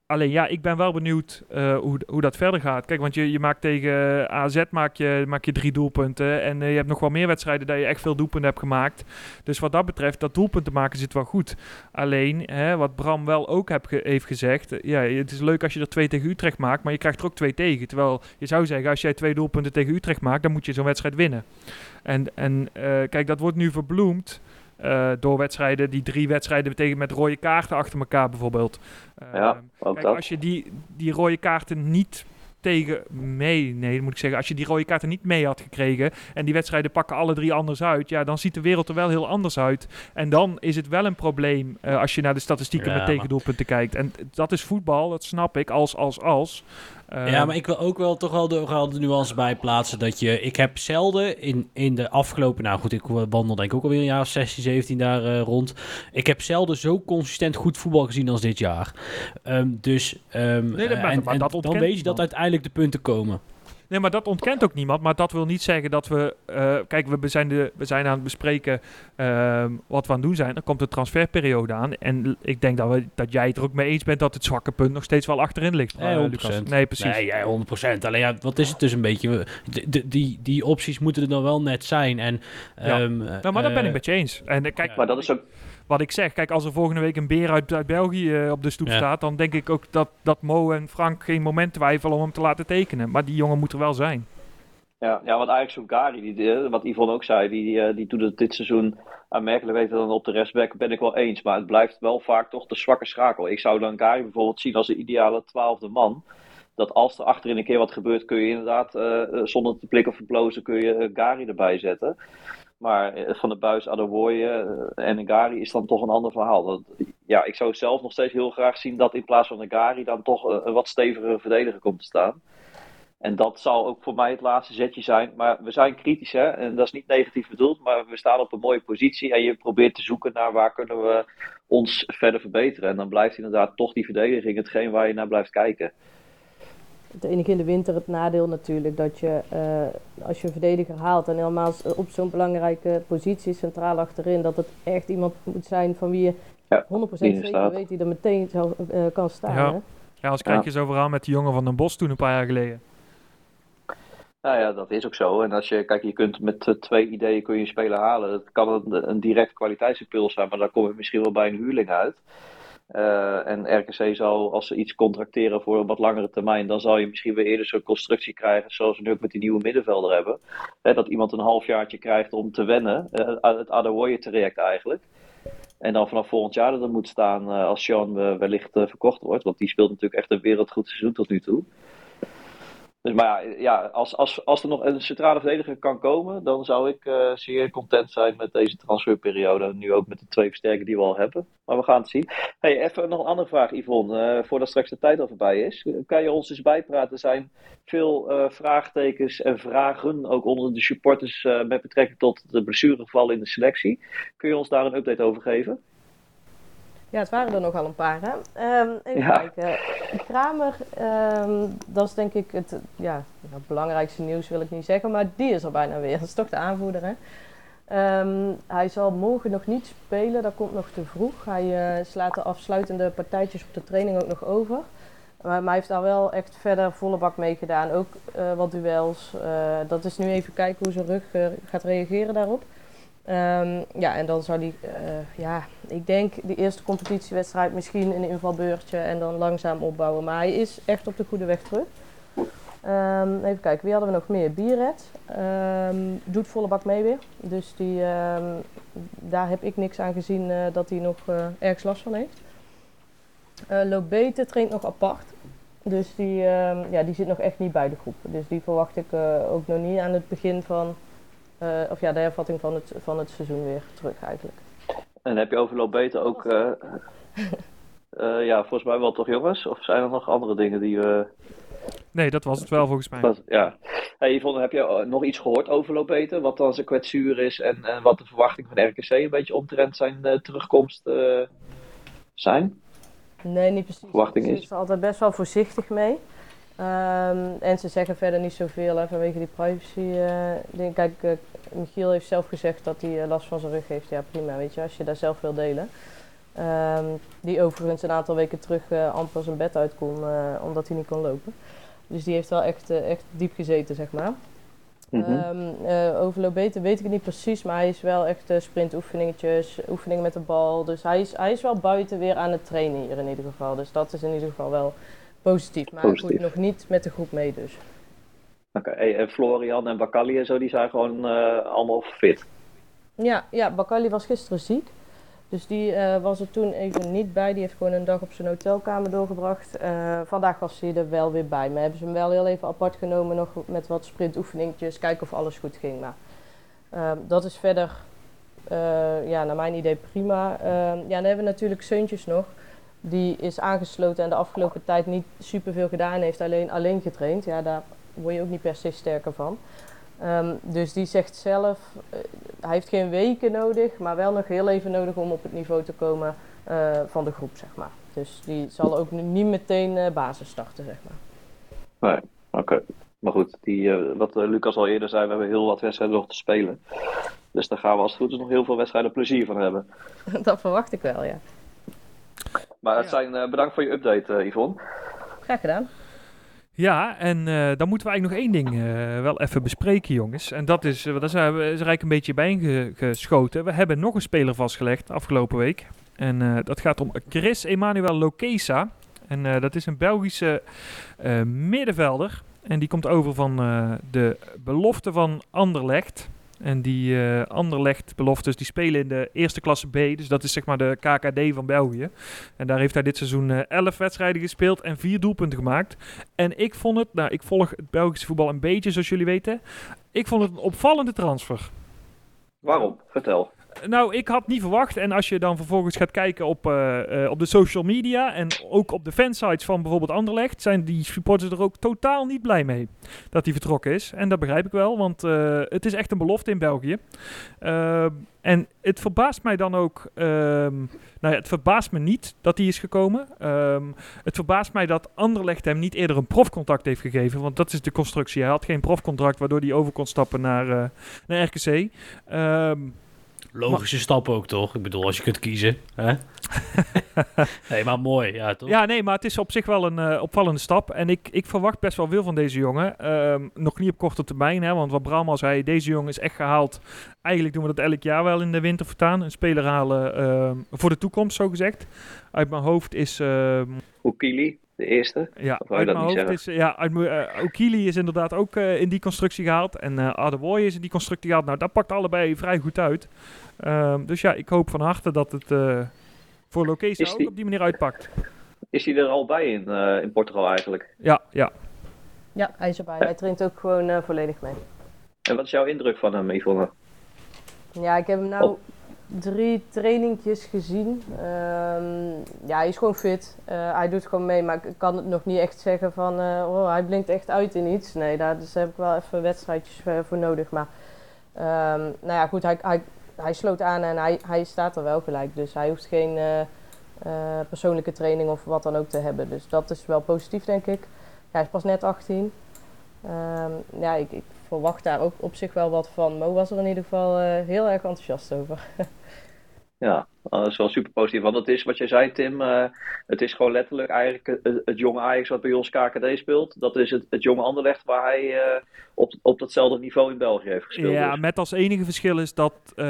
Speaker 2: alleen ja, ik ben wel benieuwd uh, hoe, hoe dat verder gaat. Kijk, want je, je maakt tegen AZ maak je, maak je drie doelpunten. En uh, je hebt nog wel meer wedstrijden dat je echt veel doelpunten hebt gemaakt. Dus wat dat betreft, dat doelpunten maken zit wel goed. Alleen, hè, wat Bram wel ook heb heeft gezegd. Ja, het is leuk als je er twee tegen Utrecht maakt, maar je krijgt er ook twee tegen. Terwijl je zou zeggen, als jij twee doelpunten tegen Utrecht maakt, dan moet je zo'n wedstrijd winnen. En, en kijk, dat wordt nu verbloemd. Uh, door wedstrijden, die drie wedstrijden betekenen met rode kaarten achter elkaar bijvoorbeeld.
Speaker 4: Uh, ja,
Speaker 2: kijk,
Speaker 4: dat.
Speaker 2: Als je die, die rode kaarten niet tegen mee, nee, moet ik zeggen, als je die rode kaarten niet mee had gekregen en die wedstrijden pakken alle drie anders uit, ja, dan ziet de wereld er wel heel anders uit. En dan is het wel een probleem uh, als je naar de statistieken ja, met tegendoelpunten maar... kijkt. En dat is voetbal, dat snap ik, als, als, als.
Speaker 3: Uh, ja, maar ik wil ook wel toch wel de, wel de nuance bij plaatsen dat je... Ik heb zelden in, in de afgelopen... Nou goed, ik wandel denk ik ook alweer een jaar of 16, 17 daar uh, rond. Ik heb zelden zo consistent goed voetbal gezien als dit jaar. Um, dus... Um, nee, dat, en, maar dat en dan weet je dat uiteindelijk de punten komen.
Speaker 2: Nee, maar dat ontkent ook niemand. Maar dat wil niet zeggen dat we... Uh, kijk, we zijn, de, we zijn aan het bespreken uh, wat we aan het doen zijn. Dan komt de transferperiode aan. En ik denk dat, we, dat jij het er ook mee eens bent dat het zwakke punt nog steeds wel achterin ligt.
Speaker 3: Nee, 100%. Lucas.
Speaker 2: Nee, precies.
Speaker 3: Nee, ja, 100%. Alleen ja, wat is het dus een beetje... De, de, die, die opties moeten er dan wel net zijn. En,
Speaker 2: ja. Um, nou, maar dat ben ik met je eens. En kijk,
Speaker 4: maar dat is ook
Speaker 2: wat ik zeg, kijk, als er volgende week een beer uit, uit België uh, op de stoep ja. staat, dan denk ik ook dat, dat Mo en Frank geen moment twijfelen om hem te laten tekenen. Maar die jongen moet er wel zijn.
Speaker 4: Ja, ja want eigenlijk zo'n Gary, die, wat Yvonne ook zei, die, die, die doet het dit seizoen aanmerkelijk beter dan op de restback, ben ik wel eens. Maar het blijft wel vaak toch de zwakke schakel. Ik zou dan Gary bijvoorbeeld zien als de ideale twaalfde man. dat als er achterin een keer wat gebeurt, kun je inderdaad uh, zonder te blikken of te blozen, kun je Gary erbij zetten. Maar van de buis Adewoye en Gary is dan toch een ander verhaal. Ja, ik zou zelf nog steeds heel graag zien dat in plaats van Gary dan toch een wat stevigere verdediger komt te staan. En dat zal ook voor mij het laatste zetje zijn. Maar we zijn kritisch, hè? En dat is niet negatief bedoeld, maar we staan op een mooie positie. En je probeert te zoeken naar waar kunnen we ons verder verbeteren. En dan blijft inderdaad toch die verdediging hetgeen waar je naar blijft kijken.
Speaker 5: Het enige in de winter het nadeel natuurlijk dat je uh, als je een verdediger haalt en helemaal op zo'n belangrijke positie centraal achterin, dat het echt iemand moet zijn van wie je ja, 100% zeker weet die er meteen zou, uh, kan staan.
Speaker 2: Ja.
Speaker 5: Hè?
Speaker 2: ja, als kijk je zo verhaal met die jongen van Den Bos toen een paar jaar geleden.
Speaker 4: Nou ja, dat is ook zo. En als je, kijk, je kunt met uh, twee ideeën kun je spelen halen. Het kan een, een direct kwaliteitsimpuls zijn, maar dan kom je misschien wel bij een huurling uit. Uh, en RKC zal, als ze iets contracteren voor een wat langere termijn, dan zal je misschien weer eerder zo'n constructie krijgen, zoals we nu ook met die nieuwe middenvelder hebben. Hè, dat iemand een halfjaartje krijgt om te wennen, uh, het Adawoye traject eigenlijk. En dan vanaf volgend jaar dat er moet staan als Sean wellicht verkocht wordt. Want die speelt natuurlijk echt een wereldgoed seizoen tot nu toe. Dus maar ja, ja als, als, als er nog een centrale verdediger kan komen, dan zou ik uh, zeer content zijn met deze transferperiode. Nu ook met de twee versterken die we al hebben. Maar we gaan het zien. Hey, even nog een andere vraag, Yvonne. Uh, voordat straks de tijd al voorbij is. Kan je ons eens bijpraten? Er zijn veel uh, vraagtekens en vragen, ook onder de supporters, met betrekking tot de blessuregevallen in de selectie. Kun je ons daar een update over geven?
Speaker 5: Ja, het waren er nogal een paar. Hè? Um, even ja. kijken. Kramer, um, dat is denk ik het, ja, belangrijkste nieuws, wil ik niet zeggen, maar die is er bijna weer. Dat is toch de aanvoerder, hè? Um, hij zal morgen nog niet spelen, dat komt nog te vroeg. Hij uh, slaat de afsluitende partijtjes op de training ook nog over. Maar, maar hij heeft daar wel echt verder volle bak mee gedaan. Ook uh, wat duels. Uh, dat is nu even kijken hoe zijn rug gaat reageren daarop. Um, ja, en dan zou die, uh, ja, ik denk de eerste competitiewedstrijd misschien een invalbeurtje en dan langzaam opbouwen. Maar hij is echt op de goede weg terug. Um, even kijken, wie hadden we nog meer? Bierret um, doet volle bak mee weer. Dus die, daar heb ik niks aan gezien uh, dat hij nog uh, last van heeft. Lobete traint nog apart. Dus die, ja, die zit nog echt niet bij de groep. Dus die verwacht ik ook nog niet aan het begin van uh, of ja, de hervatting van het, van het seizoen weer terug eigenlijk.
Speaker 4: En heb je overloop beter ook, uh, uh, ja, volgens mij wel toch jongens? Of zijn er nog andere dingen die we...
Speaker 2: Nee, dat was het wel volgens mij.
Speaker 4: Dat, ja. Hey Yvonne, heb je nog iets gehoord over Lobeten? Wat dan zijn kwetsuur is en, en wat de verwachting van RKC een beetje omtrent zijn terugkomst zijn?
Speaker 5: Nee, niet precies.
Speaker 4: Verwachting is?
Speaker 5: Ze is er altijd best wel voorzichtig mee. Um, en ze zeggen verder niet zoveel hè, vanwege die privacy uh, ding. Kijk, uh, Michiel heeft zelf gezegd dat hij uh, last van zijn rug heeft. Ja, prima, weet je, als je daar zelf wil delen. Um, die overigens een aantal weken terug amper zijn bed uit kon, omdat hij niet kon lopen. Dus die heeft wel echt, echt diep gezeten, zeg maar. Mm -hmm. um, over Lobete weet ik het niet precies, maar hij is wel echt sprintoefeningetjes, oefeningen met de bal. Dus hij is, hij is wel buiten weer aan het trainen hier in ieder geval. Dus dat is in ieder geval wel Positief, maar Positief. goed, nog niet met de groep mee dus.
Speaker 4: Oké, okay. en Florian en Bakali en zo, die zijn gewoon uh, allemaal fit?
Speaker 5: Ja, ja Bakali was gisteren ziek. Dus die uh, was er toen even niet bij. Die heeft gewoon een dag op zijn hotelkamer doorgebracht. Uh, vandaag was hij er wel weer bij. Maar hebben ze hem wel heel even apart genomen, nog met wat sprintoefeningetjes. Kijken of alles goed ging. Maar dat is verder, ja, naar mijn idee prima. ja, dan hebben we natuurlijk Seuntjes nog die is aangesloten en de afgelopen tijd niet superveel gedaan heeft, alleen alleen getraind. Ja, daar word je ook niet per se sterker van. Um, dus die zegt zelf, uh, hij heeft geen weken nodig, maar wel nog heel even nodig om op het niveau te komen uh, van de groep, zeg maar. Dus die zal ook niet meteen uh, basis starten, zeg maar.
Speaker 4: Nee, oké. Okay. Maar goed, die, wat Lucas al eerder zei, we hebben heel wat wedstrijden nog te spelen. Dus daar gaan we als het goed is nog heel veel wedstrijden plezier van hebben. <laughs>
Speaker 5: Dat verwacht ik wel, ja.
Speaker 4: Maar het zijn, uh, bedankt voor je update, uh, Yvonne.
Speaker 5: Graag gedaan.
Speaker 2: Ja, en uh, dan moeten we eigenlijk nog één ding wel even bespreken, jongens. En dat is, daar zijn we is er eigenlijk een beetje bijgeschoten. We hebben nog een speler vastgelegd afgelopen week. En dat gaat om Chris Emmanuel Lokesa. En dat is een Belgische middenvelder. En die komt over van de belofte van Anderlecht. En die eh Anderlecht beloftes, die spelen in de eerste klasse B. Dus dat is zeg maar de KKD van België. En daar heeft hij dit seizoen eh 11 wedstrijden gespeeld en vier doelpunten gemaakt. En ik vond het, nou ik volg het Belgische voetbal een beetje zoals jullie weten. Ik vond het een opvallende transfer.
Speaker 4: Waarom? Vertel.
Speaker 2: Nou, ik had niet verwacht. En als je dan vervolgens gaat kijken op, eh, eh, op de social media en ook op de fansites van bijvoorbeeld Anderlecht, zijn die supporters er ook totaal niet blij mee dat hij vertrokken is. En dat begrijp ik wel, want eh, het is echt een belofte in België. En het verbaast mij dan ook, ehm, nou ja, het verbaast me niet dat hij is gekomen. Ehm, het verbaast mij dat Anderlecht hem niet eerder een profcontact heeft gegeven, want dat is de constructie. Hij had geen profcontract waardoor hij over kon stappen naar, naar RKC. Ehm
Speaker 3: Logische stap ook, toch? Ik bedoel, als je kunt kiezen. Hè? <laughs> nee, maar mooi, ja, toch?
Speaker 2: Ja, nee, maar het is op zich wel een eh, opvallende stap. En ik, ik verwacht best wel veel van deze jongen. Ehm, nog niet op korte termijn, hè, want wat Bram al zei, deze jongen is echt gehaald. Eigenlijk doen we dat elk jaar wel in de winter vertaan. Een speler halen ehm, voor de toekomst, zo gezegd. Uit mijn hoofd is...
Speaker 4: Okili, de eerste.
Speaker 2: ja,
Speaker 4: Of
Speaker 2: uit
Speaker 4: dat
Speaker 2: mijn hoofd is... Ja, uit eh, Okili is inderdaad ook eh, in die constructie gehaald. En eh Adewoye is in die constructie gehaald. Nou, dat pakt allebei vrij goed uit. Ehm, dus ja, ik hoop van harte dat het eh, voor
Speaker 4: Is
Speaker 2: ook
Speaker 4: die-
Speaker 2: op die manier uitpakt.
Speaker 4: Is hij er al bij in, eh, in Portugal eigenlijk?
Speaker 2: Ja, ja.
Speaker 5: Ja, hij is erbij. Hij traint ook gewoon volledig mee.
Speaker 4: En wat is jouw indruk van hem, Yvonne?
Speaker 5: Ja, ik heb hem nou
Speaker 4: Oh.
Speaker 5: Drie trainingjes gezien. Ehm, ja, hij is gewoon fit. Eh, hij doet gewoon mee, maar ik kan het nog niet echt zeggen van... eh, oh, hij blinkt echt uit in iets. Nee, daar dus heb ik wel even wedstrijdjes eh, voor nodig. Maar ehm, nou ja, goed, hij, hij, hij sloot aan en hij, hij staat er wel gelijk. Dus hij hoeft geen persoonlijke training of wat dan ook te hebben. Dus dat is wel positief, denk ik. Hij is pas net 18. Ehm, ja, ik verwacht daar ook op zich wel wat van. Mo was er in ieder geval eh, heel erg enthousiast over. <laughs>
Speaker 4: Ja, eh, dat is wel super positief. Want het is wat jij zei, Tim. eh, het is gewoon letterlijk eigenlijk het, het jonge Ajax wat bij ons KKD speelt. Dat is het, het jonge Anderlecht waar hij eh, op, op datzelfde niveau in België heeft gespeeld.
Speaker 2: Ja,
Speaker 4: Dus.
Speaker 2: met als enige verschil is dat eh,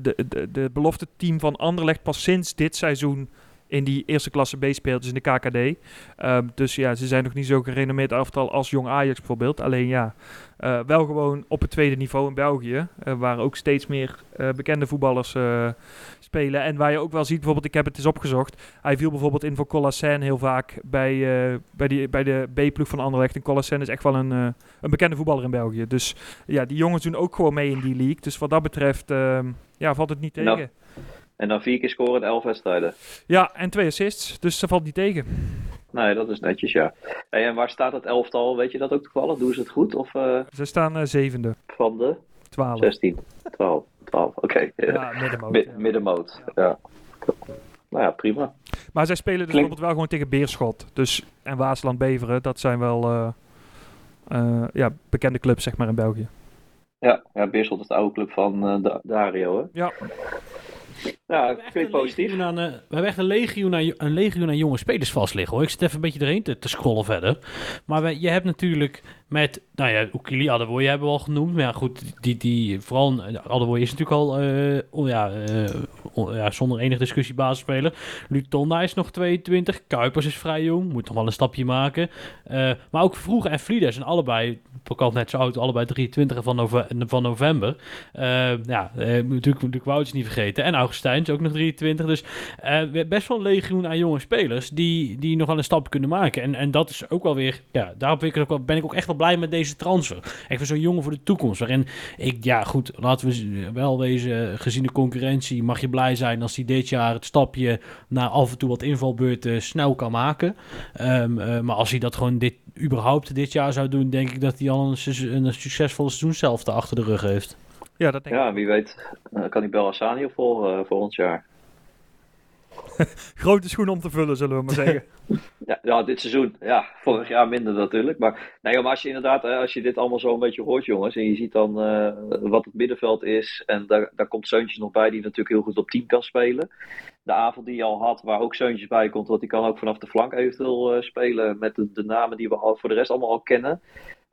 Speaker 2: de, de, de belofte team van Anderlecht pas sinds dit seizoen in die eerste klasse B speelt, dus in de KKD. Ehm, dus ja, ze zijn nog niet zo gerenommeerd elftal als Jong Ajax bijvoorbeeld. Alleen ja, eh, wel gewoon op het tweede niveau in België, eh, waar ook steeds meer eh, bekende voetballers spelen. En waar je ook wel ziet, bijvoorbeeld, ik heb het eens opgezocht, hij viel bijvoorbeeld in voor Colasen heel vaak bij, bij, die, bij de B-ploeg van Anderlecht. En is echt wel een, een bekende voetballer in België. Dus ja, die jongens doen ook gewoon mee in die league. Dus wat dat betreft ehm, ja, valt het niet tegen.
Speaker 4: Nou. En dan vier keer scoren in elf wedstrijden.
Speaker 2: Ja, en twee assists. Dus dat valt niet tegen.
Speaker 4: Nee, dat is netjes, ja. Hey, en waar staat het elftal? Weet je dat ook toevallig? Doen ze het goed? Of eh,
Speaker 2: Ze staan eh, zevende,
Speaker 4: van de
Speaker 2: twaalf.
Speaker 4: 16, 12, 12. Oké,
Speaker 2: Ja, middenmoot.
Speaker 4: Mi-
Speaker 2: ja.
Speaker 4: middenmoot. Ja. Nou ja, prima.
Speaker 2: Maar zij spelen dus bijvoorbeeld wel gewoon tegen Beerschot. Dus, en Waasland Beveren, dat zijn wel eh, ja, bekende clubs zeg maar in België.
Speaker 4: Ja, ja Beerschot is de oude club van Da- Dario, hè?
Speaker 2: Ja,
Speaker 4: Ja,
Speaker 3: een
Speaker 4: positief.
Speaker 3: aan, eh, we hebben echt een legioen, aan, een legioen aan jonge spelers vast liggen hoor. Ik zit even een beetje erheen te, te scrollen verder. Maar we- je hebt natuurlijk met, nou ja, Oekili Adewoye hebben we al genoemd. Maar ja, goed, die, die, vooral eh, Adewoye is natuurlijk al, oh ja, oh ja, zonder enige discussie basisspeler. Lutonda is nog 22, Kuipers is vrij jong, moet nog wel een stapje maken. Maar ook Vroeg en Vlieder zijn allebei, Pokal net zo oud, allebei 23 van, nove- van november. Ja, natuurlijk, natuurlijk Wouters niet vergeten. En Augustijn ook nog 23. Dus we- best wel een legioen aan jonge spelers die, die nog wel een stap kunnen maken. En, en dat is ook wel weer, ja, daarom ben ik, ook, wel- ben ik ook echt wel blij met deze transfer. Even zo'n jongen voor de toekomst. Waarin ik, ja goed, laten we wel wezen, gezien de concurrentie mag je blij zijn als hij dit jaar het stapje naar af en toe wat invalbeurten snel kan maken. Ehm, eh, maar als hij dat gewoon dit, überhaupt dit jaar zou doen, denk ik dat hij al een, een succesvolle seizoen zelf achter de rug heeft.
Speaker 2: Ja dat denk ik.
Speaker 4: Ja, wie weet eh, kan die Bel Hassani opvolgen uh, volgend jaar. <laughs>
Speaker 2: Grote schoen om te vullen, zullen we maar zeggen. <laughs>
Speaker 4: Ja, dit seizoen. Ja, vorig jaar minder natuurlijk. Maar, nee, maar als je inderdaad, hè, als je dit allemaal zo een beetje hoort, jongens, en je ziet dan eh, wat het middenveld is, en daar, daar komt Seuntjes nog bij, die natuurlijk heel goed op 10 kan spelen. De avond die je al had, waar ook Seuntjes bij komt, want die kan ook vanaf de flank eventueel eh, spelen met de, de namen die we al, voor de rest allemaal al kennen.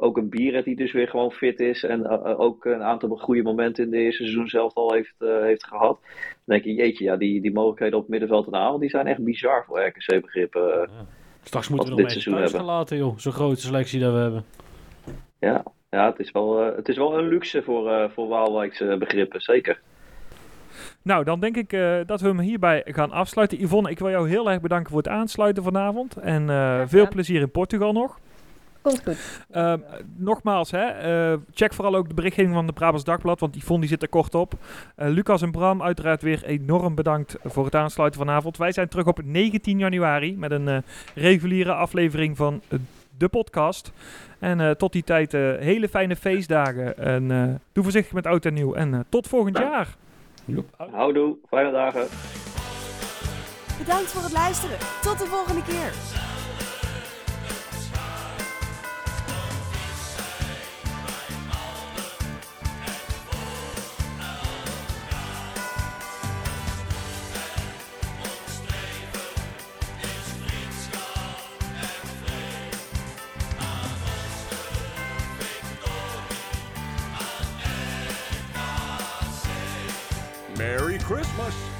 Speaker 4: Ook een Bieret die dus weer gewoon fit is en eh, eh, ook een aantal goede momenten in de eerste seizoen zelf al heeft, eh, heeft gehad. Dan denk je, jeetje, ja, die, die mogelijkheden op het middenveld en avond, die zijn echt bizar voor RKC-begrippen.
Speaker 3: Straks moeten we nog
Speaker 4: seizoen
Speaker 3: thuis gaan laten, joh. Zo'n grote selectie dat we hebben.
Speaker 4: Ja, ja, het is wel, het is wel een luxe voor, eh, voor Waalwijkse begrippen, zeker.
Speaker 2: Nou, dan denk ik eh, dat we hem hierbij gaan afsluiten. Yvonne, ik wil jou heel erg bedanken voor het aansluiten vanavond. En eh, veel plezier in Portugal nog.
Speaker 5: Komt goed.
Speaker 2: Ehm, nogmaals, hè, eh, check vooral ook de berichtgeving van de Brabants Dagblad, want Yvonne die zit er kort op. Eh, Lucas en Bram, uiteraard weer enorm bedankt voor het aansluiten vanavond. Wij zijn terug op 19 januari met een eh, reguliere aflevering van de podcast. En eh, tot die tijd eh, hele fijne feestdagen. En eh, doe voorzichtig met oud en nieuw. En eh, tot volgend jaar.
Speaker 4: Houdoe, fijne dagen.
Speaker 1: Bedankt voor het luisteren. Tot de volgende keer.
Speaker 6: Merry Christmas.